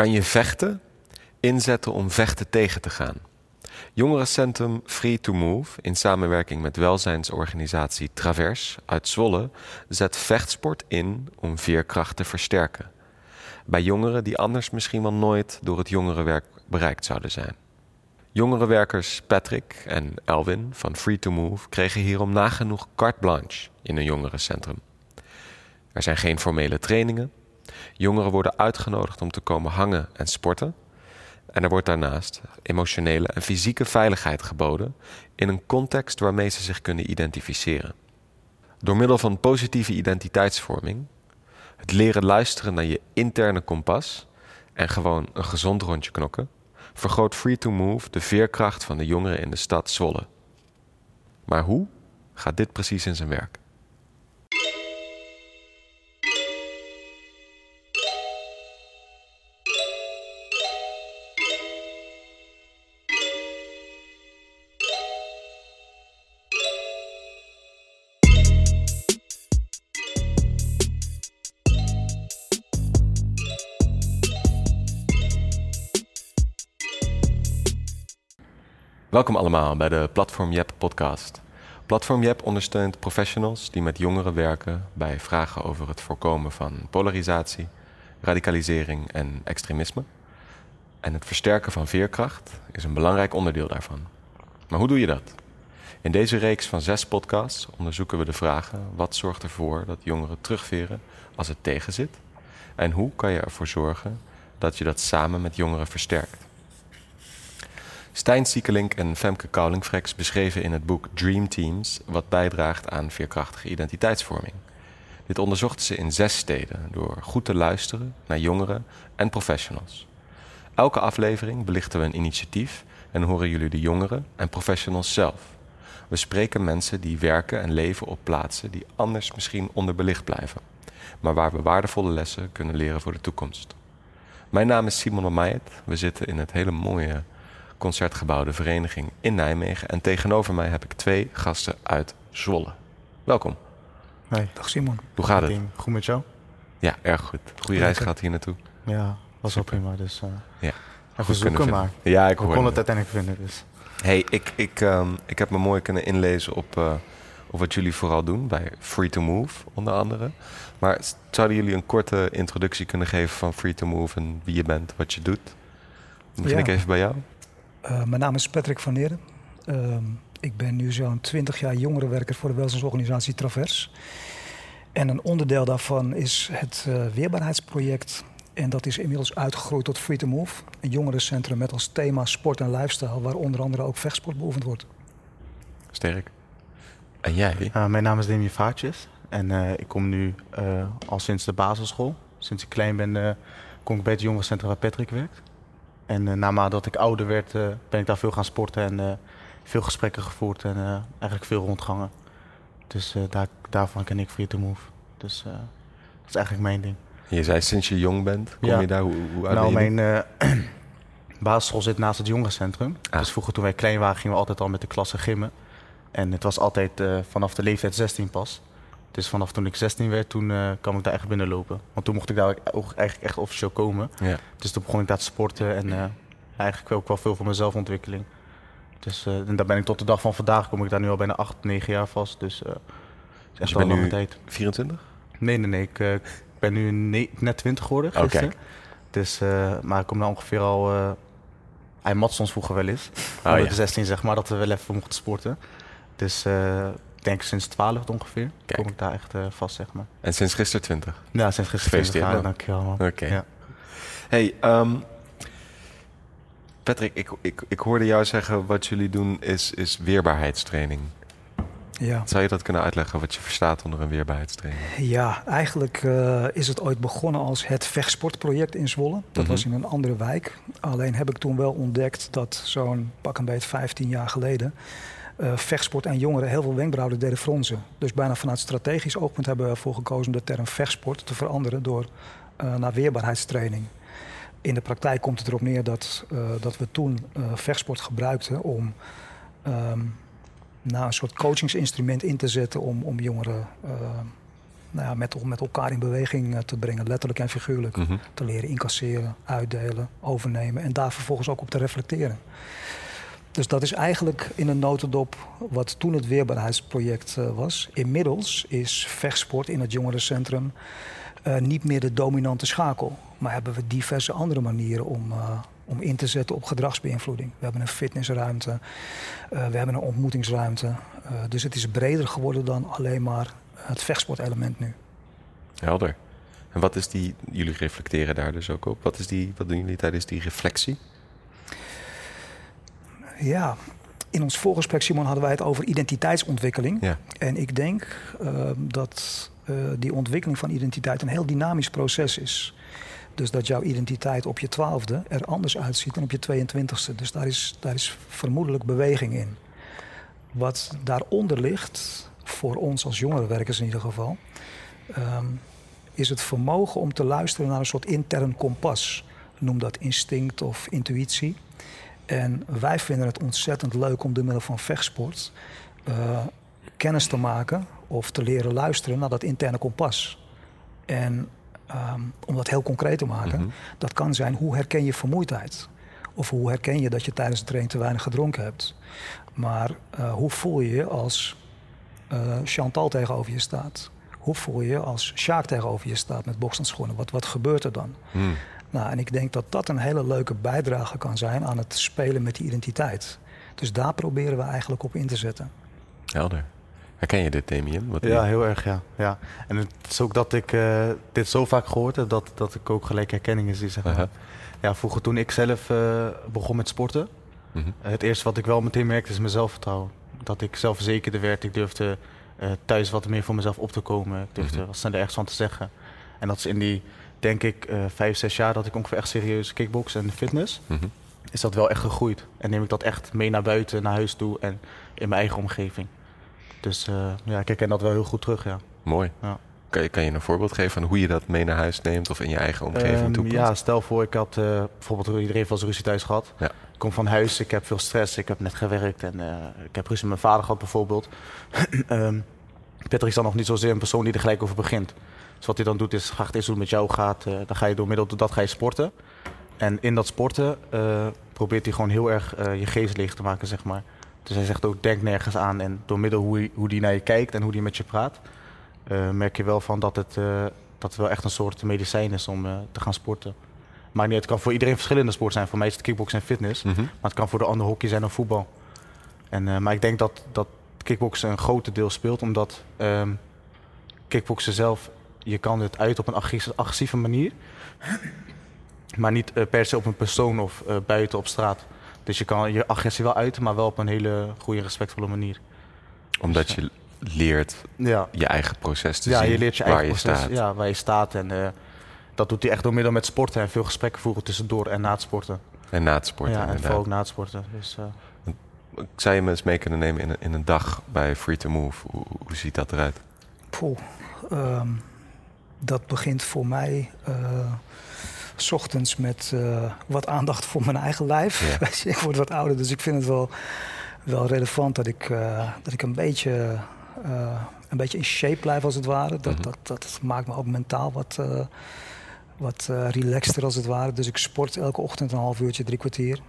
kan je vechten inzetten om vechten tegen te gaan. Jongerencentrum Free to Move, in samenwerking met welzijnsorganisatie Travers uit Zwolle, zet vechtsport in om veerkracht te versterken. Bij jongeren die anders misschien wel nooit door het jongerenwerk bereikt zouden zijn. Jongerenwerkers Patrick en Elwin van Free to Move kregen hierom nagenoeg carte blanche in een jongerencentrum. Er zijn geen formele trainingen. Jongeren worden uitgenodigd om te komen hangen en sporten. En er wordt daarnaast emotionele en fysieke veiligheid geboden in een context waarmee ze zich kunnen identificeren. Door middel van positieve identiteitsvorming, het leren luisteren naar je interne kompas en gewoon een gezond rondje knokken, vergroot Free to Move de veerkracht van de jongeren in de stad Zwolle. Maar hoe gaat dit precies in zijn werk? Welkom allemaal bij de Platform Jep podcast. Platform Jep ondersteunt professionals die met jongeren werken bij vragen over het voorkomen van polarisatie, radicalisering en extremisme. En het versterken van veerkracht is een belangrijk onderdeel daarvan. Maar hoe doe je dat? In deze reeks van zes podcasts onderzoeken we de vragen: wat zorgt ervoor dat jongeren terugveren als het tegenzit? En hoe kan je ervoor zorgen dat je dat samen met jongeren versterkt? Stijn Siekelink en Femke Koulingfrex beschreven in het boek Dream Teams wat bijdraagt aan veerkrachtige identiteitsvorming. Dit onderzochten ze in zes steden door goed te luisteren naar jongeren en professionals. Elke aflevering belichten we een initiatief en horen jullie de jongeren en professionals zelf. We spreken mensen die werken en leven op plaatsen die anders misschien onderbelicht blijven, maar waar we waardevolle lessen kunnen leren voor de toekomst. Mijn naam is Simon Meijert. We zitten in het hele mooie Concertgebouw de Vereniging in Nijmegen. En tegenover mij heb ik twee gasten uit Zwolle. Welkom. Hey. Dag Simon. Hoe gaat het? Goed met jou? Ja, erg goed. Goede reis gehad hier naartoe. Ja, was ook prima. Dus uh, ja. even zoeken maar. Ja, ik kon het uiteindelijk vinden. Dus. Hey, ik, ik, um, ik heb me mooi kunnen inlezen op, uh, op wat jullie vooral doen bij Free to Move, onder andere. Maar zouden jullie een korte introductie kunnen geven van Free to Move en wie je bent, wat je doet? Dan begin ja. ik even bij jou. Uh, mijn naam is Patrick van Neren. Uh, ik ben nu zo'n 20 jaar jongerenwerker voor de welzijnsorganisatie Travers. En een onderdeel daarvan is het uh, weerbaarheidsproject. En dat is inmiddels uitgegroeid tot Free to Move. Een jongerencentrum met als thema sport en lifestyle, waar onder andere ook vechtsport beoefend wordt. Sterk. En jij? Uh, mijn naam is Demi Vaartjes. En ik kom nu al sinds de basisschool. Sinds ik klein ben, kom ik bij het jongerencentrum waar Patrick werkt. En uh, naarmate ik ouder werd, uh, ben ik daar veel gaan sporten en uh, veel gesprekken gevoerd en eigenlijk veel rondgangen. Dus daar, daarvan ken ik Free to Move. Dus dat is eigenlijk mijn ding. Je zei sinds je jong bent, kom ja. je daar? Hoe, hoe oud nou, ben je mijn basisschool zit naast het jongerencentrum. Ah. Dus vroeger toen wij klein waren, gingen we altijd al met de klasse gimmen. En het was altijd vanaf de leeftijd 16 pas. Dus vanaf toen ik 16 werd, toen uh, kwam ik daar echt binnenlopen. Want toen mocht ik daar ook eigenlijk echt officieel komen. Ja. Dus toen begon ik daar te sporten en uh, eigenlijk ook wel veel voor mijn zelfontwikkeling. Dus uh, en daar ben ik tot de dag van vandaag, kom ik daar nu al bijna 8, 9 jaar vast. Dus, uh, dus je bent nu tijd. 24? Nee, nee, nee. Ik, ben nu ne- net 20 geworden gisteren. Dus, maar ik kom nou ongeveer al... hij mat ons vroeger wel eens. Oh, ja. de 16 zeg maar, dat we wel even mochten sporten. Dus denk sinds 12 ongeveer. Kijk. Kom ik daar echt uh, vast, zeg maar. En sinds gisteren 20? Ja, sinds gisteren 20. Gefeliciteerd, Ah, dankjewel, man. Oké. Okay. Ja. Hey, um, Patrick, ik, ik, ik hoorde jou zeggen wat jullie doen is, is weerbaarheidstraining. Ja. Zou je dat kunnen uitleggen wat je verstaat onder een weerbaarheidstraining? Ja, eigenlijk uh, is het ooit begonnen als het vechtsportproject in Zwolle. Dat Mhm. mm-hmm. was in een andere wijk. Alleen heb ik toen wel ontdekt dat zo'n pak een beet 15 jaar geleden uh, vechtsport en jongeren heel veel wenkbrauwen deden fronsen. Dus bijna vanuit strategisch oogpunt hebben we ervoor gekozen de term vechtsport te veranderen door uh, naar weerbaarheidstraining. In de praktijk komt het erop neer dat, uh, dat we toen vechtsport gebruikten om um, nou, een soort coachingsinstrument in te zetten om, om jongeren nou ja, met, met elkaar in beweging te brengen, letterlijk en figuurlijk. Mhm. Te leren incasseren, uitdelen, overnemen en daar vervolgens ook op te reflecteren. Dus dat is eigenlijk in een notendop wat toen het weerbaarheidsproject was. Inmiddels is vechtsport in het jongerencentrum uh, niet meer de dominante schakel. Maar hebben we diverse andere manieren om, uh, om in te zetten op gedragsbeïnvloeding. We hebben een fitnessruimte, we hebben een ontmoetingsruimte. dus het is breder geworden dan alleen maar het vechtsportelement nu. Helder. En wat is die, jullie reflecteren daar dus ook op. Wat, is die, wat doen jullie tijdens die reflectie? Ja, in ons voorgesprek, Simon, hadden wij het over identiteitsontwikkeling. Ja. En ik denk dat uh, die ontwikkeling van identiteit een heel dynamisch proces is. Dus dat jouw identiteit op je twaalfde er anders uitziet dan op je 22e. Dus daar is, daar is vermoedelijk beweging in. Wat daaronder ligt, voor ons als jongerenwerkers in ieder geval, um, is het vermogen om te luisteren naar een soort intern kompas. Noem dat instinct of intuïtie. En wij vinden het ontzettend leuk om door middel van vechtsport uh, kennis te maken of te leren luisteren naar dat interne kompas. En um, om dat heel concreet te maken, Mhm. dat kan zijn hoe herken je vermoeidheid? Of hoe herken je dat je tijdens de training te weinig gedronken hebt? Maar uh, hoe voel je je als uh, Chantal tegenover je staat? Hoe voel je je als Sjaak tegenover je staat met bokshandschoenen? Wat, wat gebeurt er dan? Hmm. Nou, en ik denk dat dat een hele leuke bijdrage kan zijn aan het spelen met die identiteit. Dus daar proberen we eigenlijk op in te zetten. Helder. Herken je dit, Damien? Wat Ja, heel erg, ja. ja. En het is ook dat ik uh, dit zo vaak gehoord heb, dat, dat ik ook gelijk herkenning is. Zeg maar. Ja, vroeger toen ik zelf uh, begon met sporten, Mhm. het eerste wat ik wel meteen merkte is mijn zelfvertrouwen. Dat ik zelfverzekerder werd, ik durfde uh, thuis wat meer voor mezelf op te komen. Ik durfde Mhm. wat sneller ergens van te zeggen. En dat is in die, denk ik, uh, vijf, zes jaar dat ik ongeveer echt serieus kickbox en fitness, Mhm. is dat wel echt gegroeid. En neem ik dat echt mee naar buiten, naar huis toe en in mijn eigen omgeving. Dus uh, ja, ik herken dat wel heel goed terug, ja. Mooi. Ja. Kan, je, kan je een voorbeeld geven van hoe je dat mee naar huis neemt of in je eigen omgeving Um, toepast? ja, stel voor, ik had uh, bijvoorbeeld iedereen wel eens ruzie thuis gehad. Ja. Ik kom van huis, ik heb veel stress, ik heb net gewerkt en uh, ik heb ruzie met mijn vader gehad bijvoorbeeld. um, Patrick is dan nog niet zozeer een persoon die er gelijk over begint. Dus wat hij dan doet is, ga het eerst hoe het met jou gaat. Uh, dan ga je door middel tot dat ga je sporten. En in dat sporten uh, probeert hij gewoon heel erg uh, je geest leeg te maken, zeg maar. Dus hij zegt ook, denk nergens aan. En door middel hoe hij, hoe die naar je kijkt en hoe hij met je praat... Merk je wel van dat het, dat het wel echt een soort medicijn is om te gaan sporten. Maar niet, het kan voor iedereen verschillende sport zijn. Voor mij is het kickbox en fitness. Mhm. Maar het kan voor de ander hockey zijn of voetbal. En, uh, maar ik denk dat, dat kickboksen een groot deel speelt. Omdat um, kickboksen zelf, je kan het uit op een agressieve manier. Maar niet uh, per se op een persoon of uh, buiten op straat. Dus je kan je agressie wel uiten, maar wel op een hele goede, respectvolle manier. Omdat Dus, je leert ja. je eigen proces te ja, zien je leert je waar eigen je proces, staat. Ja, waar je staat. En uh, dat doet hij echt door middel met sporten en veel gesprekken voeren tussendoor en na het sporten. En na het sporten ja, en vooral ook na het sporten. Dus, uh, Ik zou je me eens mee kunnen nemen in een, in een dag bij Free to Move. Hoe, hoe ziet dat eruit? Poeh, um, dat begint voor mij uh, s ochtends met uh, wat aandacht voor mijn eigen lijf. Ja. ik word wat ouder, dus ik vind het wel, wel relevant dat ik, uh, dat ik een beetje een beetje in shape blijf als het ware. Dat, Mhm. dat, dat maakt me ook mentaal wat, wat uh, relaxter als het ware. Dus ik sport elke ochtend een half uurtje, drie kwartier.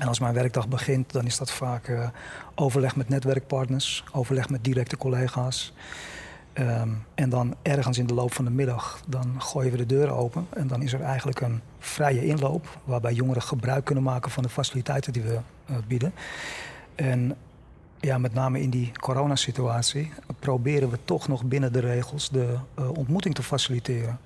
En als mijn werkdag begint, dan is dat vaak uh, overleg met netwerkpartners, overleg met directe collega's. Um, en dan ergens in de loop van de middag, dan gooien we de deuren open. En dan is er eigenlijk een vrije inloop, waarbij jongeren gebruik kunnen maken van de faciliteiten die we uh, bieden. En ja, met name in die coronasituatie proberen we toch nog binnen de regels de uh, ontmoeting te faciliteren.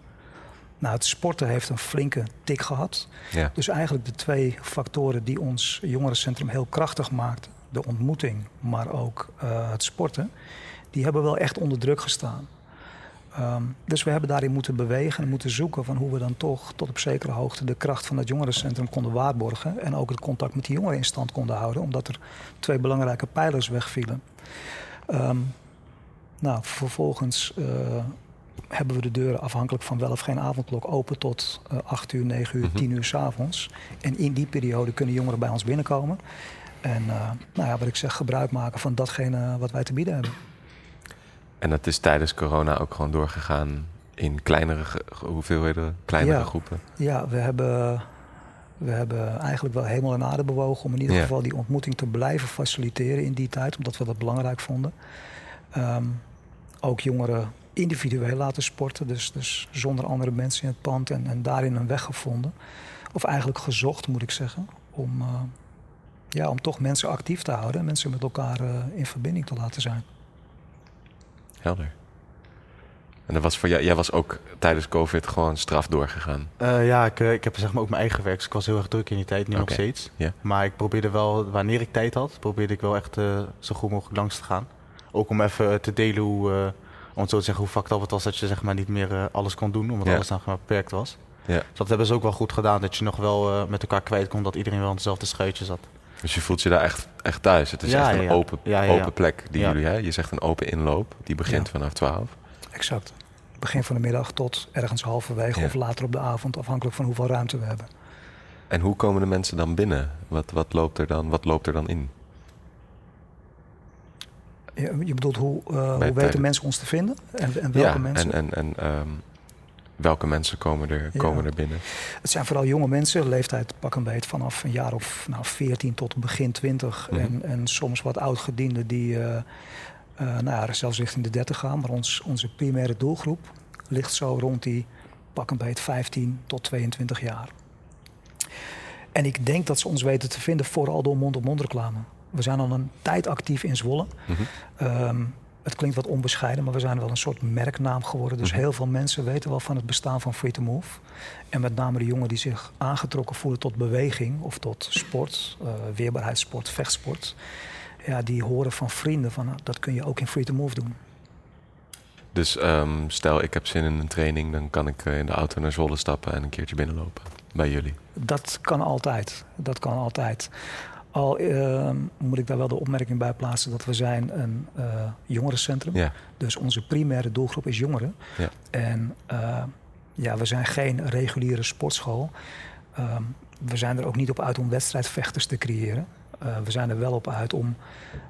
Nou, het sporten heeft een flinke tik gehad. Ja. Dus eigenlijk de twee factoren die ons jongerencentrum heel krachtig maakt, de ontmoeting, maar ook uh, het sporten, die hebben wel echt onder druk gestaan. Um, dus we hebben daarin moeten bewegen en moeten zoeken van hoe we dan toch tot op zekere hoogte de kracht van het jongerencentrum konden waarborgen en ook het contact met die jongeren in stand konden houden, omdat er twee belangrijke pijlers wegvielen. Um, nou, vervolgens uh, hebben we de deuren afhankelijk van wel of geen avondklok open tot uh, 8 uur, 9 uur, Mhm. 10 uur s'avonds. En in die periode kunnen jongeren bij ons binnenkomen. En uh, nou ja, wat ik zeg, gebruik maken van datgene wat wij te bieden hebben. En dat is tijdens corona ook gewoon doorgegaan in kleinere hoeveelheden, kleinere Ja. groepen. Ja, we hebben, we hebben eigenlijk wel hemel en aarde bewogen om in ieder Ja. geval die ontmoeting te blijven faciliteren in die tijd, omdat we dat belangrijk vonden. Ehm, ook jongeren individueel laten sporten, dus, dus zonder andere mensen in het pand en, en daarin een weg gevonden. Of eigenlijk gezocht, moet ik zeggen, om, eh, ja, om toch mensen actief te houden en mensen met elkaar eh, in verbinding te laten zijn. Helder. En dat was voor jou, jij was ook tijdens COVID gewoon straf doorgegaan. Eh, ja, ik, eh, ik heb zeg maar ook mijn eigen werk. Dus ik was heel erg druk in die tijd, nu Oké, nog steeds. Maar ik probeerde wel, wanneer ik tijd had, probeerde ik wel echt eh, zo goed mogelijk langs te gaan. Ook om even te delen hoe, eh, om zo te zeggen, hoe fucked up het was dat je zeg maar niet meer alles kon doen, omdat alles dan gewoon beperkt was. Dus dat hebben ze ook wel goed gedaan, dat je nog wel met elkaar kwijt kon, dat iedereen wel in hetzelfde schuitje zat. Dus je voelt je daar echt, echt thuis. Het is Ja, echt een ja. open, Ja, ja, ja. open plek die Ja. jullie hebben. Je zegt een open inloop, die begint Ja. vanaf 12. Exact. Begin van de middag tot ergens halverwege Ja. of later op de avond, afhankelijk van hoeveel ruimte we hebben. En hoe komen de mensen dan binnen? Wat, wat, loopt, er dan, wat loopt er dan in? Je, je bedoelt hoe, eh, hoe weten mensen ons te vinden? En, en welke ja, mensen? en, en, en ehm, welke mensen komen er, Ja. komen er binnen? Het zijn vooral jonge mensen, leeftijd pak een beet vanaf een jaar of nou, 14 tot begin 20. Mhm. en, en soms wat oudgedienden die eh, eh, nou ja, zelfs richting de 30 gaan. Maar ons, onze primaire doelgroep ligt zo rond die pak een beet 15 tot 22 jaar. En ik denk dat ze ons weten te vinden vooral door mond-op-mond reclame. We zijn al een tijd actief in Zwolle. Ehm, het klinkt wat onbescheiden, maar we zijn wel een soort merknaam geworden. Dus Mhm. heel veel mensen weten wel van het bestaan van Free to Move. En met name de jongen die zich aangetrokken voelen tot beweging of tot sport, eh, weerbaarheidssport, vechtsport. Ja, die horen van vrienden van nou, dat kun je ook in Free to Move doen. Dus ehm, stel ik heb zin in een training, dan kan ik eh, in de auto naar Zwolle stappen en een keertje binnenlopen bij jullie. Dat kan altijd. Dat kan altijd. Al ehm, moet ik daar wel de opmerking bij plaatsen dat we zijn een eh jongerencentrum. Ja, Dus onze primaire doelgroep is jongeren. Ja. En En ja, we zijn geen reguliere sportschool. Ehm, we zijn er ook niet op uit om wedstrijdvechters te creëren. Eh, we zijn er wel op uit om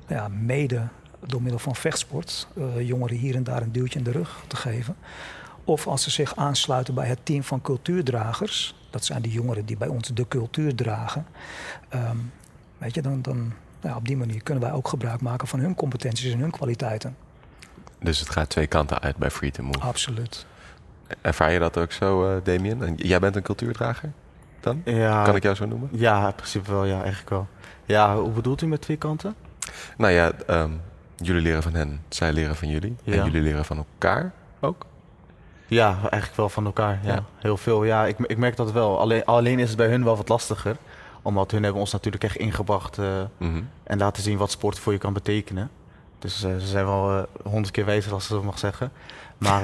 ja, mede door middel van vechtsport eh, jongeren hier en daar een duwtje in de rug te geven. Of als ze zich aansluiten bij het team van cultuurdragers, dat zijn de jongeren die bij ons de cultuur dragen. ehm, weet je, dan, dan nou ja, op die manier kunnen wij ook gebruik maken van hun competenties en hun kwaliteiten. dus het gaat twee kanten uit bij Free to Move. Absoluut. Ervaar je dat ook zo, eh Damien? En jij bent een cultuurdrager dan? Ja, Kan ik jou zo noemen? ja, in principe wel, ja, eigenlijk wel. Ja, hoe bedoelt u met twee kanten? Nou ja, ehm, jullie leren van hen, zij leren van jullie. En jullie leren van elkaar ook. Ja, eigenlijk wel van elkaar. Ja. Ja. Heel veel. Ja, ik, ik merk dat wel. Alleen, alleen is het bij hun wel wat lastiger. Omdat hun hebben ons natuurlijk echt ingebracht eh, Mhm. en laten zien wat sport voor je kan betekenen. Dus eh, ze zijn wel eh, honderd keer wijzer als ze dat mag zeggen. Maar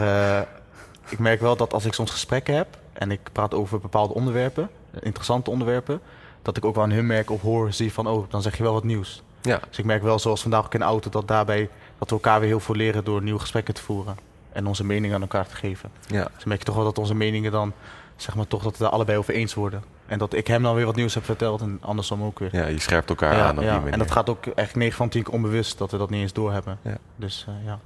ik merk wel dat als ik soms gesprekken heb en ik praat over bepaalde onderwerpen, interessante onderwerpen, dat ik ook wel aan hun merk of hoor, zie van, oh, dan zeg je wel wat nieuws. Ja, Dus ik merk wel, zoals vandaag ook in de auto, dat daarbij dat we elkaar weer heel veel leren door nieuwe gesprekken te voeren en onze meningen aan elkaar te geven. ja. Dus merk je toch wel dat onze meningen dan, zeg maar, toch dat we daar allebei over eens worden. En dat ik hem dan weer wat nieuws heb verteld en andersom ook weer. ja, je scherpt elkaar Ja, aan op ja. die manier. En dat gaat ook echt 9 van 10 keer onbewust dat we dat niet eens doorhebben. Ja. Dus eh, ja.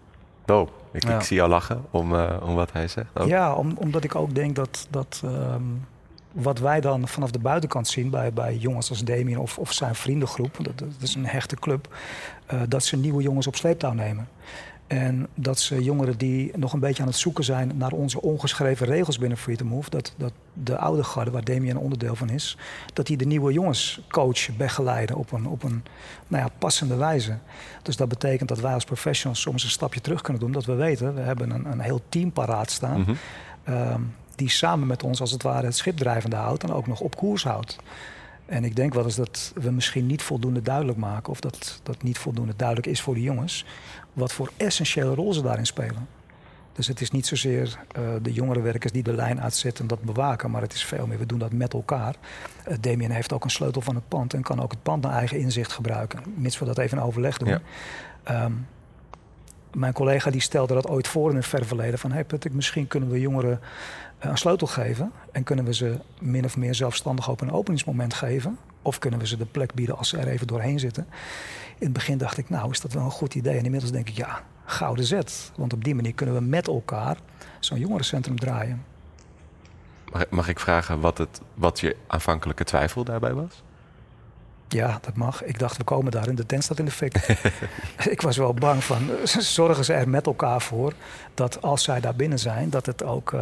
Dope. Ik, Ja. ik zie jou lachen om, eh, om wat hij zegt. ook. Ja, om, omdat ik ook denk dat, dat ehm, wat wij dan vanaf de buitenkant zien bij, bij jongens als Damien of, of zijn vriendengroep, dat, dat is een hechte club, eh, dat ze nieuwe jongens op sleeptouw nemen. En dat ze jongeren die nog een beetje aan het zoeken zijn naar onze ongeschreven regels binnen Free to Move, dat, dat de oude garde, waar Damien een onderdeel van is, dat die de nieuwe jongens coachen, begeleiden op een, op een nou ja, passende wijze. Dus dat betekent dat wij als professionals soms een stapje terug kunnen doen, dat we weten, we hebben een, een heel team paraat staan Mhm. ehm, die samen met ons als het ware het schip drijvende houdt en ook nog op koers houdt. En ik denk wel eens dat we misschien niet voldoende duidelijk maken, of dat dat niet voldoende duidelijk is voor de jongens, wat voor essentiële rol ze daarin spelen. Dus het is niet zozeer eh, de jongerenwerkers die de lijn uitzetten en dat bewaken, maar het is veel meer, we doen dat met elkaar. Eh Damien heeft ook een sleutel van het pand en kan ook het pand naar eigen inzicht gebruiken, mits we dat even in overleg doen. Ja. Ehm, mijn collega die stelde dat ooit voor in het verre verleden. Van hey Patrick, misschien kunnen we jongeren eh, een sleutel geven. En kunnen we ze min of meer zelfstandig op een openingsmoment geven. Of kunnen we ze de plek bieden als ze er even doorheen zitten? In het begin dacht ik, nou is dat wel een goed idee. En inmiddels denk ik, ja, gouden zet. Want op die manier kunnen we met elkaar zo'n jongerencentrum draaien. Mag, mag ik vragen wat, het, wat je aanvankelijke twijfel daarbij was? Ja, dat mag. Ik dacht, we komen daar in de tent staat in de fik. ik was wel bang van, zorgen ze er met elkaar voor dat als zij daar binnen zijn, dat het ook uh,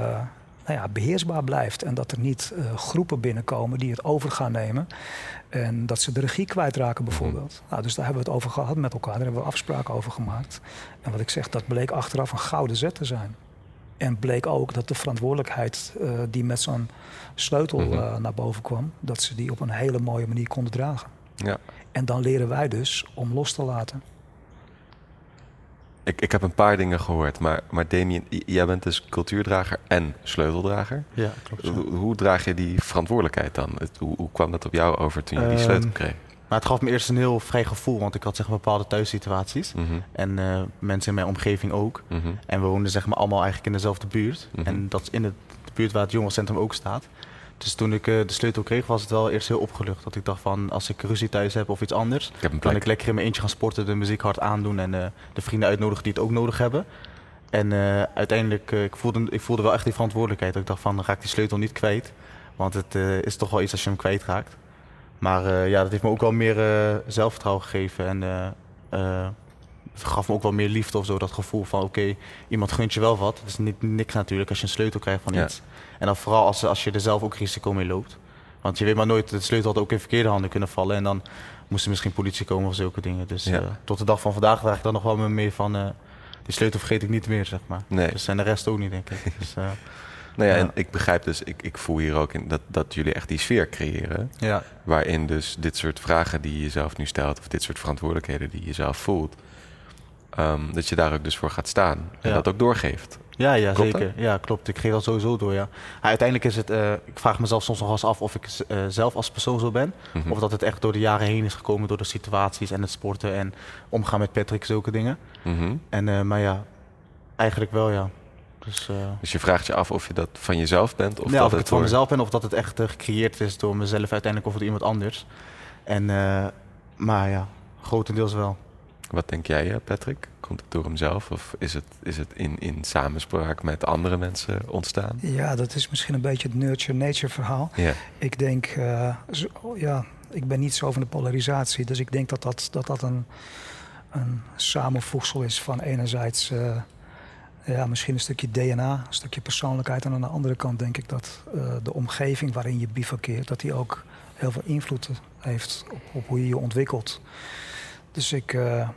nou ja, beheersbaar blijft. En dat er niet uh, groepen binnenkomen die het over gaan nemen. En dat ze de regie kwijtraken bijvoorbeeld. Mm. Nou, dus daar hebben we het over gehad met elkaar. Daar hebben we afspraken over gemaakt. En wat ik zeg, dat bleek achteraf een gouden zet te zijn. En bleek ook dat de verantwoordelijkheid uh, die met zo'n sleutel -hmm. naar boven kwam, dat ze die op een hele mooie manier konden dragen. Ja. En dan leren wij dus om los te laten. Ik, ik heb een paar dingen gehoord, maar, maar Damien, jij bent dus cultuurdrager en sleuteldrager. Ja, klopt. Hoe, hoe, draag je die verantwoordelijkheid dan? hoe, hoe, kwam dat op jou over toen je die sleutel um, kreeg? Maar het gaf me eerst een heel vrij gevoel, want ik had zeg maar bepaalde thuissituaties. Mm -hmm. En uh, mensen in mijn omgeving ook. Mm -hmm. En we woonden zeg maar allemaal eigenlijk in dezelfde buurt. Mm -hmm. En dat is in het, de buurt waar het jongerencentrum ook staat. Dus toen ik uh, de sleutel kreeg, was het wel eerst heel opgelucht. Dat ik dacht van, als ik ruzie thuis heb of iets anders... kan ik lekker in mijn eentje gaan sporten, de muziek hard aandoen... en uh, de vrienden uitnodigen die het ook nodig hebben. En uh, uiteindelijk, ik, voelde, ik voelde wel echt die verantwoordelijkheid. Dat ik dacht van, dan ga ik die sleutel niet kwijt. Want het is toch wel iets als je hem kwijtraakt. Maar ja, dat heeft me ook wel meer zelfvertrouwen gegeven. En gaf me ook wel meer liefde of zo. Dat gevoel van, oké, okay, iemand gunt je wel wat. Het is niet niks natuurlijk als je een sleutel krijgt van Ja. iets. En dan vooral als, als je er zelf ook risico mee loopt. Want je weet maar nooit, de sleutel had ook in verkeerde handen kunnen vallen. En dan moest er misschien politie komen of zulke dingen. Dus Ja. eh, tot de dag van vandaag draag ik dan nog wel mee van... eh, die sleutel vergeet ik niet meer, zeg maar. Nee. Dus en de rest ook niet, denk ik. Dus, eh, Nou ja, Ja. en ik begrijp dus, ik, ik voel hier ook in dat, dat jullie echt die sfeer creëren. ja. Waarin dus dit soort vragen die je jezelf nu stelt, of dit soort verantwoordelijkheden die je zelf voelt, ehm, dat je daar ook dus voor gaat staan en Ja. dat ook doorgeeft. Ja, ja Klopt zeker. Ja, klopt. Ik geef dat sowieso door, ja. Uiteindelijk is het... eh, ik vraag mezelf soms nog eens af of ik eh, zelf als persoon zo ben. Mhm. Of dat het echt door de jaren heen is gekomen door de situaties en het sporten en omgaan met Patrick, zulke dingen. Mhm. En, eh, maar ja, eigenlijk wel, ja. Dus, Dus je vraagt je af of je dat van jezelf bent of ja, dat of ik het van mezelf ben of dat het echt gecreëerd is door mezelf uiteindelijk of door iemand anders. En, maar ja, grotendeels wel. Wat denk jij, eh, Patrick? Komt het door hemzelf of is het, is het in, in samenspraak met andere mensen ontstaan? Ja, dat is misschien een beetje het nurture-nature verhaal. Ik denk, eh, zo- ja, ik ben niet zo van de polarisatie. Dus ik denk dat dat, dat, dat een, een samenvoegsel is van enerzijds eh, ja, misschien een stukje DNA, een stukje persoonlijkheid. En aan de andere kant denk ik dat de omgeving waarin je bivakkeert, dat die ook heel veel invloed heeft op, op hoe je je ontwikkelt. Dus ik, eh,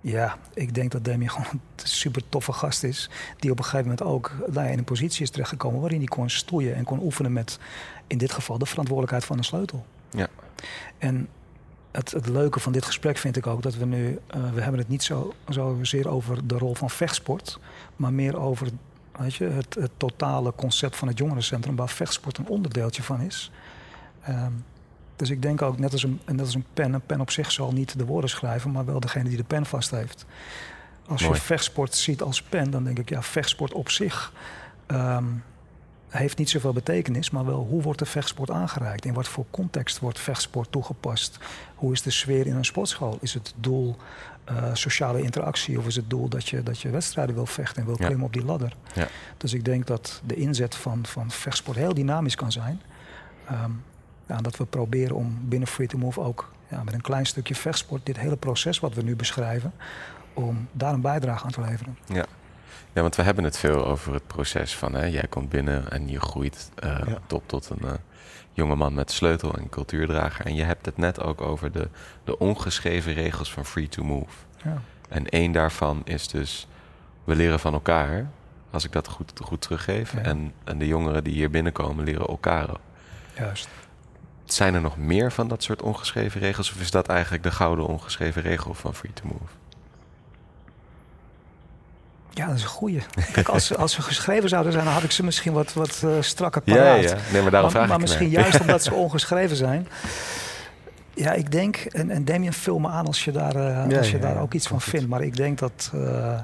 ja, ik denk dat Demi gewoon een super toffe gast is. Die op een gegeven moment ook nou ja, in een positie is terechtgekomen waarin hij kon stoeien en kon oefenen met, in dit geval, de verantwoordelijkheid van een sleutel. Ja. En het, het leuke van dit gesprek vind ik ook dat we nu, eh, we hebben het niet zo, zozeer over de rol van vechtsport, maar meer over weet je, het, het totale concept van het jongerencentrum, waar vechtsport een onderdeeltje van is. Ehm, dus ik denk ook, net als, een, net als een pen, een pen op zich zal niet de woorden schrijven, maar wel degene die de pen vast heeft. Als Mooi. je vechtsport ziet als pen, dan denk ik, ja, vechtsport op zich ehm, heeft niet zoveel betekenis, maar wel hoe wordt de vechtsport aangereikt? In wat voor context wordt vechtsport toegepast? Hoe is de sfeer in een sportschool? Is het doel eh, sociale interactie of is het doel dat je, dat je wedstrijden wil vechten en wil Ja. klimmen op die ladder? Ja. Dus ik denk dat de inzet van, van vechtsport heel dynamisch kan zijn. Ehm, ja, dat we proberen om binnen Free to Move ook ja, met een klein stukje vechtsport, dit hele proces wat we nu beschrijven, om daar een bijdrage aan te leveren. Ja, want we hebben het veel over het proces van hè, jij komt binnen en je groeit eh, Ja. tot, tot een eh, jonge man met sleutel en cultuurdrager. En je hebt het net ook over de, de ongeschreven regels van Free to Move. Ja. En één daarvan is dus, we leren van elkaar, als ik dat goed, goed teruggeef. Ja. En, en de jongeren die hier binnenkomen leren elkaar ook. Juist. Zijn er nog meer van dat soort ongeschreven regels? Of is dat eigenlijk de gouden ongeschreven regel van Free to Move? Ja, dat is een goeie. Kijk, als, ze- als ze geschreven zouden zijn, dan had ik ze misschien wat, wat eh, strakker Ja, paraat. ja, nee, maar daarom maar, vraag maar ik misschien naar. juist omdat ze ongeschreven zijn. Ja, ik denk, en, en Damien, vul me aan als je daar, eh, Ja, als je ja, daar ja, ook iets van vindt. Maar ik denk dat, eh,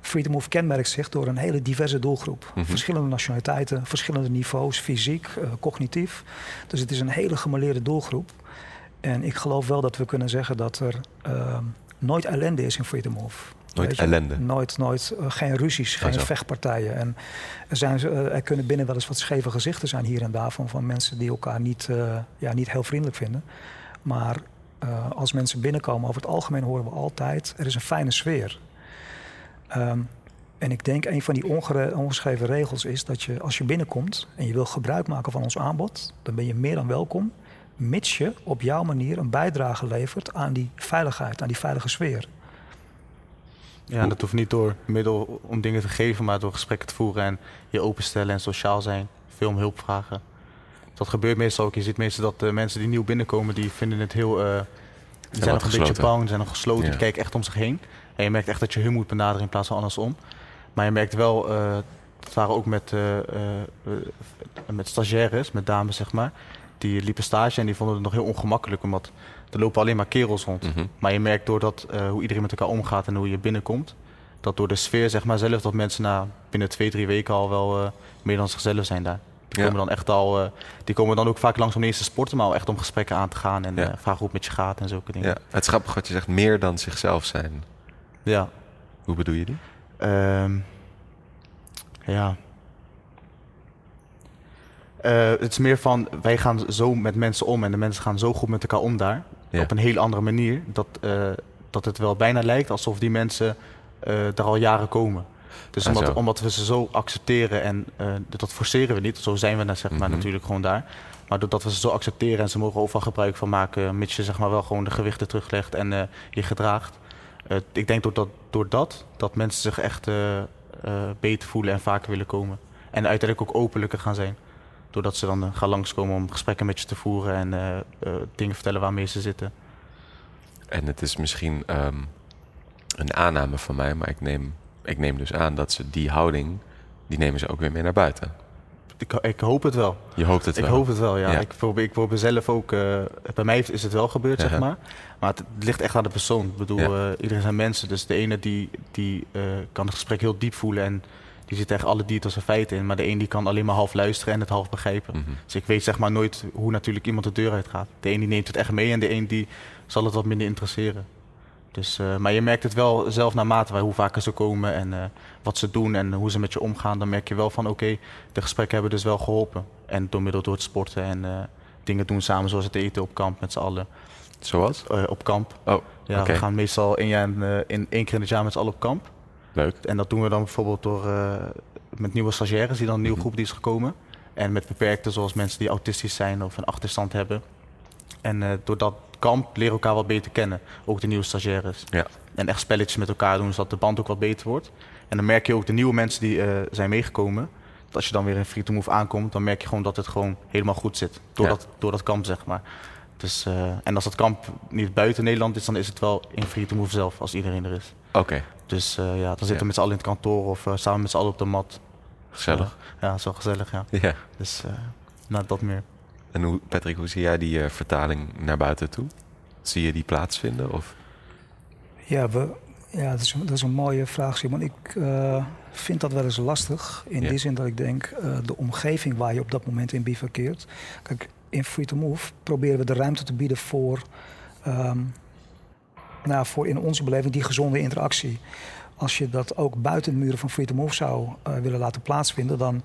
Freedom Move kenmerkt zich door een hele diverse doelgroep. Mhm. Verschillende nationaliteiten, verschillende niveaus, fysiek, eh, cognitief. Dus het is een hele gemaleerde doelgroep. En ik geloof wel dat we kunnen zeggen dat er ehm, nooit ellende is in Freedom Move. Nooit ellende. Nooit, nooit eh, geen ruzies, geen vechtpartijen. En er, zijn, eh, er kunnen binnen wel eens wat scheve gezichten zijn hier en daar van, van mensen die elkaar niet, ja, niet heel vriendelijk vinden. Maar als mensen binnenkomen, over het algemeen horen we altijd, er is een fijne sfeer. Ehm, en ik denk een van die ongere- ongeschreven regels is dat je als je binnenkomt en je wil gebruik maken van ons aanbod, dan ben je meer dan welkom, mits je op jouw manier een bijdrage levert aan die veiligheid, aan die veilige sfeer. Ja, en dat hoeft niet door middel om dingen te geven, maar door gesprekken te voeren en je openstellen en sociaal zijn. Veel om hulp vragen. Dat gebeurt meestal ook. Je ziet meestal dat de mensen die nieuw binnenkomen, die vinden het heel... eh die zijn nog een beetje bang, die zijn nog gesloten, Ja. die kijken echt om zich heen. En je merkt echt dat je hun moet benaderen in plaats van andersom. Maar je merkt wel, eh dat waren ook met, eh, eh, met stagiaires, met dames zeg maar. Die liepen stage en die vonden het nog heel ongemakkelijk, omdat er lopen alleen maar kerels rond. Mhm. Maar je merkt doordat hoe iedereen met elkaar omgaat en hoe je binnenkomt, dat door de sfeer zeg maar zelf dat mensen na binnen twee, drie weken al wel meer dan zichzelf zijn daar. Die Ja. komen dan echt al, die komen dan ook vaak langs om niet eens te sporten, maar echt om gesprekken aan te gaan en Ja. vragen hoe het met je gaat en zulke dingen. Ja, het is grappig wat je zegt, meer dan zichzelf zijn. Ja. Hoe bedoel je die? Ehm, ja. Eh, het is meer van, wij gaan zo met mensen om en de mensen gaan zo goed met elkaar om daar. Ja. Op een heel andere manier. Dat, eh, dat het wel bijna lijkt alsof die mensen eh er al jaren komen. Dus Ah, omdat, omdat we ze zo accepteren en dat forceren we niet. Zo zijn we dan, zeg maar Mhm. natuurlijk gewoon daar. Maar doordat we ze zo accepteren en ze mogen overal gebruik van maken, mits je zeg maar wel gewoon de gewichten teruglegt en je gedraagt. Eh, ik denk door dat, door dat, mensen zich echt eh, eh, beter voelen en vaker willen komen. En uiteindelijk ook openlijker gaan zijn. Doordat ze dan gaan langskomen om gesprekken met je te voeren en dingen vertellen waarmee ze zitten. En het is misschien ehm, een aanname van mij, maar ik neem, ik neem dus aan dat ze die houding, die nemen ze ook weer mee naar buiten. Ik, ik hoop het wel. Je hoopt het Ik wel. hoop het wel, ja. Ja. Ik, probeer, ik probeer zelf ook... eh, bij mij is het wel gebeurd, zeg maar. Maar het, het ligt echt aan de persoon. Ik bedoel, Ja. eh, iedereen zijn mensen. Dus de ene die, die eh, kan het gesprek heel diep voelen... en die zit echt alle details en feiten in. Maar de een die kan alleen maar half luisteren en het half begrijpen. Mhm. Dus ik weet zeg maar nooit hoe natuurlijk iemand de deur uitgaat. De een die neemt het echt mee en de een die zal het wat minder interesseren. Dus, maar je merkt het wel zelf naarmate waar, hoe vaker ze komen en wat ze doen en hoe ze met je omgaan. Dan merk je wel van oké, de gesprekken hebben dus wel geholpen. En door middel door het sporten en eh, dingen doen samen zoals het eten op kamp met z'n allen. Zoals? Eh, op kamp. Oh, Ja, we gaan meestal één, jaar, in, eh, in, één keer in het jaar met z'n allen op kamp. Leuk. En dat doen we dan bijvoorbeeld door met nieuwe stagiaires die dan een nieuwe Mhm. groep die is gekomen. En met beperkten, zoals mensen die autistisch zijn of een achterstand hebben. En door dat kamp leren we elkaar wat beter kennen. Ook de nieuwe stagiaires. Ja. En echt spelletjes met elkaar doen, zodat de band ook wat beter wordt. En dan merk je ook de nieuwe mensen die eh, zijn meegekomen. Dat als je dan weer in Free to Move aankomt, dan merk je gewoon dat het gewoon helemaal goed zit. Door, Ja. dat, door dat kamp, zeg maar. Dus, eh, en als dat kamp niet buiten Nederland is, dan is het wel in Free to Move zelf, als iedereen er is. Oké, Dus eh, ja, dan zitten Ja. we met z'n allen in het kantoor of samen met z'n allen op de mat. gezellig. Ja, zo gezellig, ja. Ja. Dus eh nou, dat meer. En hoe, Patrick, hoe zie jij die eh, vertaling naar buiten toe? Zie je die plaatsvinden? Of? Ja, we, ja dat, is, een- dat is een mooie vraag, Simon. Ik eh, vind dat wel eens lastig. In Ja. die zin dat ik denk, eh, de omgeving waar je op dat moment in bivakkeert. Kijk, in Free to Move proberen we de ruimte te bieden voor, ehm, nou, voor in onze beleving die gezonde interactie. Als je dat ook buiten de muren van Free to Move zou eh, willen laten plaatsvinden, dan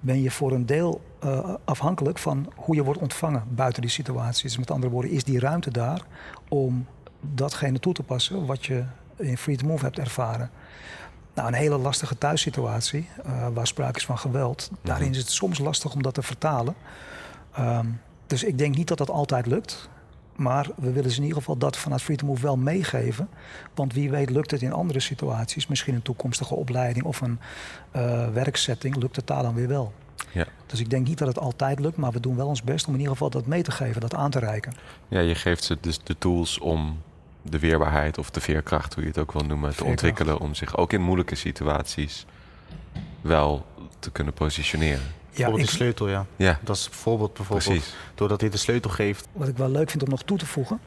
ben je voor een deel afhankelijk van hoe je wordt ontvangen buiten die situaties. Dus met andere woorden, is die ruimte daar om datgene toe te passen wat je in Free to Move hebt ervaren. Nou, een hele lastige thuissituatie, eh, waar sprake is van geweld. Daarin is het soms lastig om dat te vertalen. Ehm, dus ik denk niet dat dat altijd lukt. Maar we willen ze in ieder geval dat vanuit Free to Move wel meegeven. Want wie weet lukt het in andere situaties. Misschien een toekomstige opleiding of een eh, werksetting. Lukt het daar dan weer wel. Ja. Dus ik denk niet dat het altijd lukt. Maar we doen wel ons best om in ieder geval dat mee te geven. Dat aan te reiken. Ja, je geeft ze dus de tools om de weerbaarheid of de veerkracht, hoe je het ook wil noemen, te ontwikkelen. Om zich ook in moeilijke situaties wel te kunnen positioneren. Ja, bijvoorbeeld die sleutel, ja. Ja, Dat is bijvoorbeeld, bijvoorbeeld precies. doordat hij de sleutel geeft. Wat ik wel leuk vind om nog toe te voegen.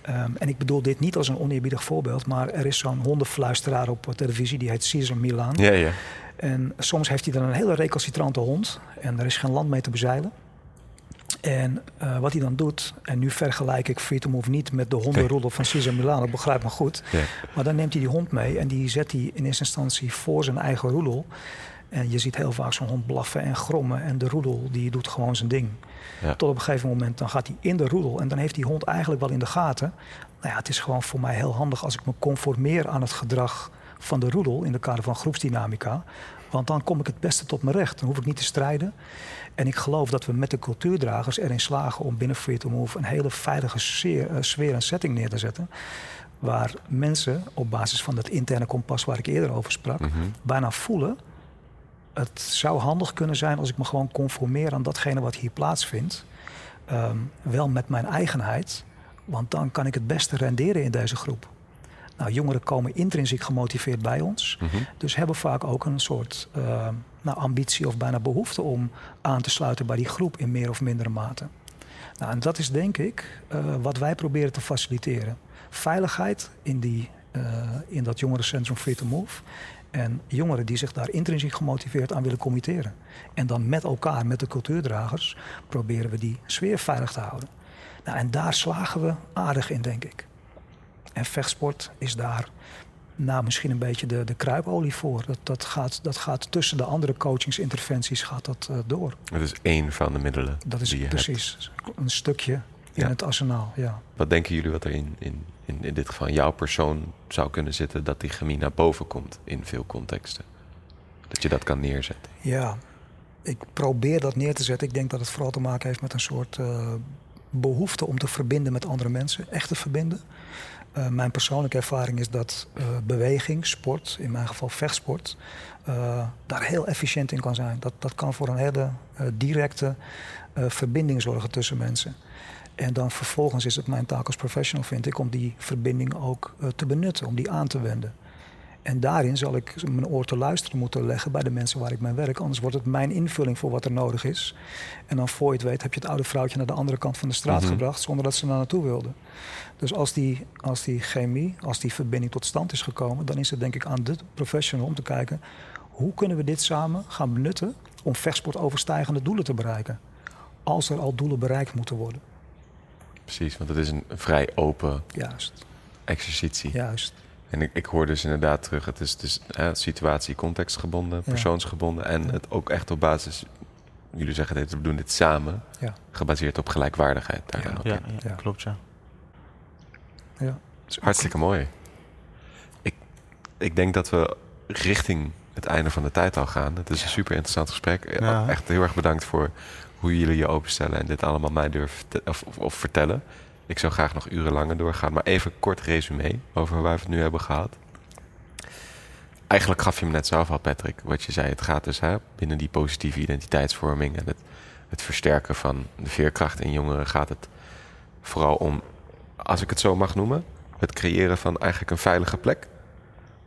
Ehm, en ik bedoel dit niet als een oneerbiedig voorbeeld, maar er is zo'n hondenfluisteraar op televisie, die heet Cesar Milan. Ja, ja. En soms heeft hij dan een hele recalcitrante hond en er is geen land mee te bezeilen. En uh, wat hij dan doet, en nu vergelijk ik Freedom of niet met de hondenroedel van Cesar Milano, begrijp me goed. Ja. Maar dan neemt hij die hond mee en die zet hij in eerste instantie voor zijn eigen roedel. En je ziet heel vaak zo'n hond blaffen en grommen en de roedel die doet gewoon zijn ding. Ja. Tot op een gegeven moment dan gaat hij in de roedel en dan heeft die hond eigenlijk wel in de gaten. Nou ja, het is gewoon voor mij heel handig als ik me conformeer aan het gedrag van de roedel in de kader van groepsdynamica. Want dan kom ik het beste tot mijn recht. Dan hoef ik niet te strijden. En ik geloof dat we met de cultuurdragers erin slagen om binnen Free to Move een hele veilige sfeer, uh, sfeer en setting neer te zetten. Waar mensen op basis van dat interne kompas waar ik eerder over sprak, Mhm. bijna voelen. Het zou handig kunnen zijn als ik me gewoon conformeer aan datgene wat hier plaatsvindt. Ehm, wel met mijn eigenheid, want dan kan ik het beste renderen in deze groep. Nou, jongeren komen intrinsiek gemotiveerd bij ons. Mhm. Dus hebben vaak ook een soort uh, nou, ambitie of bijna behoefte om aan te sluiten bij die groep in meer of mindere mate. Nou, en dat is denk ik uh, wat wij proberen te faciliteren. Veiligheid in, die, uh, in dat jongerencentrum Free to Move. En jongeren die zich daar intrinsiek gemotiveerd aan willen committeren. En dan met elkaar, met de cultuurdragers, proberen we die sfeer veilig te houden. Nou, en daar slagen we aardig in, denk ik. En vechtsport is daar nou, misschien een beetje de, de kruipolie voor. Dat, dat, gaat, dat gaat tussen de andere coachingsinterventies gaat dat, uh, door. Dat is één van de middelen. Dat is die je precies hebt. een stukje in Ja. het arsenaal. Ja. Wat denken jullie wat er in, in, in, in dit geval in jouw persoon zou kunnen zitten dat die chemie naar boven komt in veel contexten? Dat je dat kan neerzetten. ja, ik probeer dat neer te zetten. Ik denk dat het vooral te maken heeft met een soort uh, behoefte om te verbinden met andere mensen. Echt te verbinden. Uh, mijn persoonlijke ervaring is dat uh, beweging, sport, in mijn geval vechtsport, uh, daar heel efficiënt in kan zijn. Dat, dat kan voor een hele directe verbinding zorgen tussen mensen. En dan vervolgens is het mijn taak als professional, vind ik, om die verbinding ook te benutten, om die aan te wenden. En daarin zal ik mijn oor te luisteren moeten leggen bij de mensen waar ik mee werk. Anders wordt het mijn invulling voor wat er nodig is. En dan voor je het weet heb je het oude vrouwtje naar de andere kant van de straat Mhm. gebracht zonder dat ze naar naartoe wilde. Dus als die, als die chemie, als die verbinding tot stand is gekomen, dan is het denk ik aan de professional om te kijken hoe kunnen we dit samen gaan benutten om vechtsport overstijgende doelen te bereiken. Als er al doelen bereikt moeten worden. Precies, want het is een vrij open Juist, exercitie. juist. En ik, ik hoor dus inderdaad terug, het is, dus eh, situatie, contextgebonden, Ja. persoonsgebonden en Ja. het ook echt op basis, jullie zeggen dit, we doen dit samen, Ja. gebaseerd op gelijkwaardigheid. Daar Ja. dan ook Ja, in. ja, Ja. klopt ja. Ja. Hartstikke mooi. Ik, ik denk dat we richting het einde van de tijd al gaan. Het is Ja. een super interessant gesprek. Eh, Ja. Echt heel erg bedankt voor hoe jullie je openstellen en dit allemaal mij durven of, of, of vertellen. Ik zou graag nog uren langer doorgaan, maar even kort resume over waar we het nu hebben gehad. Eigenlijk gaf je me net zelf al, Patrick, wat je zei. Het gaat dus hè, binnen die positieve identiteitsvorming en het, het versterken van de veerkracht in jongeren gaat het vooral om, als ik het zo mag noemen, het creëren van eigenlijk een veilige plek.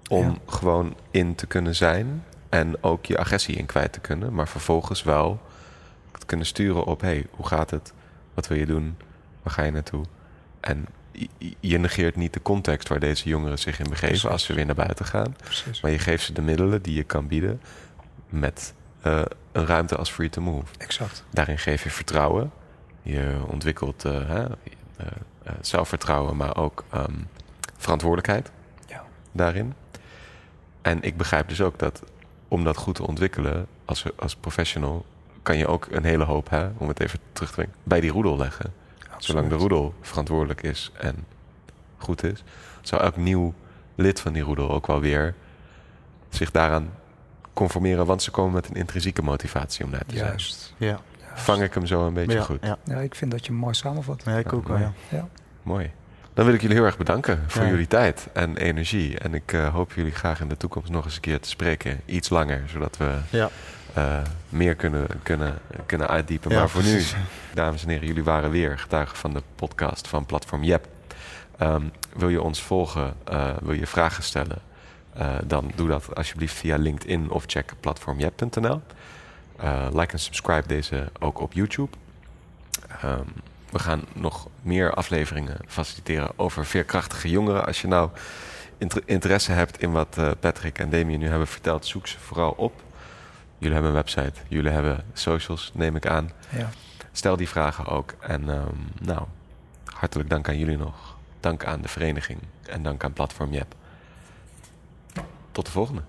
Om Ja. gewoon in te kunnen zijn en ook je agressie in kwijt te kunnen, maar vervolgens wel te kunnen sturen op: hey, hoe gaat het? Wat wil je doen? Waar ga je naartoe? En je- negeert niet de context waar deze jongeren zich in begeven Precies. als ze weer naar buiten gaan. Precies. Maar je geeft ze de middelen die je kan bieden met eh, een ruimte als free to move. Exact. Daarin geef je vertrouwen. Je ontwikkelt eh, eh, zelfvertrouwen, maar ook ehm, verantwoordelijkheid Ja. daarin. En ik begrijp dus ook dat om dat goed te ontwikkelen als, als professional, kan je ook een hele hoop, hè, om het even terug te brengen, bij die roedel leggen. Zolang de roedel verantwoordelijk is en goed is, zou elk nieuw lid van die roedel ook wel weer zich daaraan conformeren, want ze komen met een intrinsieke motivatie om daar te zijn. Juist. Ja. Vang ik hem zo een beetje ja, goed? Ja. Ja, ik vind dat je hem mooi samenvat. Nee, ik ook wel, ja. Ja. Mooi. Dan wil ik jullie heel erg bedanken voor Ja. jullie tijd en energie. En ik eh, hoop jullie graag in de toekomst nog eens een keer te spreken. Iets langer, zodat we Ja. eh, meer kunnen, kunnen, kunnen uitdiepen. Ja, maar voor precies. nu, dames en heren, jullie waren weer getuigen van de podcast van Platform Jep. Ehm, wil je ons volgen, eh, wil je vragen stellen, eh, dan doe dat alsjeblieft via LinkedIn of check platformjep.nl. Eh, like en subscribe deze ook op YouTube. Ehm, we gaan nog meer afleveringen faciliteren over veerkrachtige jongeren. Als je nou interesse hebt in wat uh, Patrick en Damien nu hebben verteld, zoek ze vooral op. Jullie hebben een website, jullie hebben socials, neem ik aan. Ja. Stel die vragen ook. En um, nou, hartelijk dank aan jullie nog. Dank aan de vereniging en dank aan Platform Jep. Tot de volgende.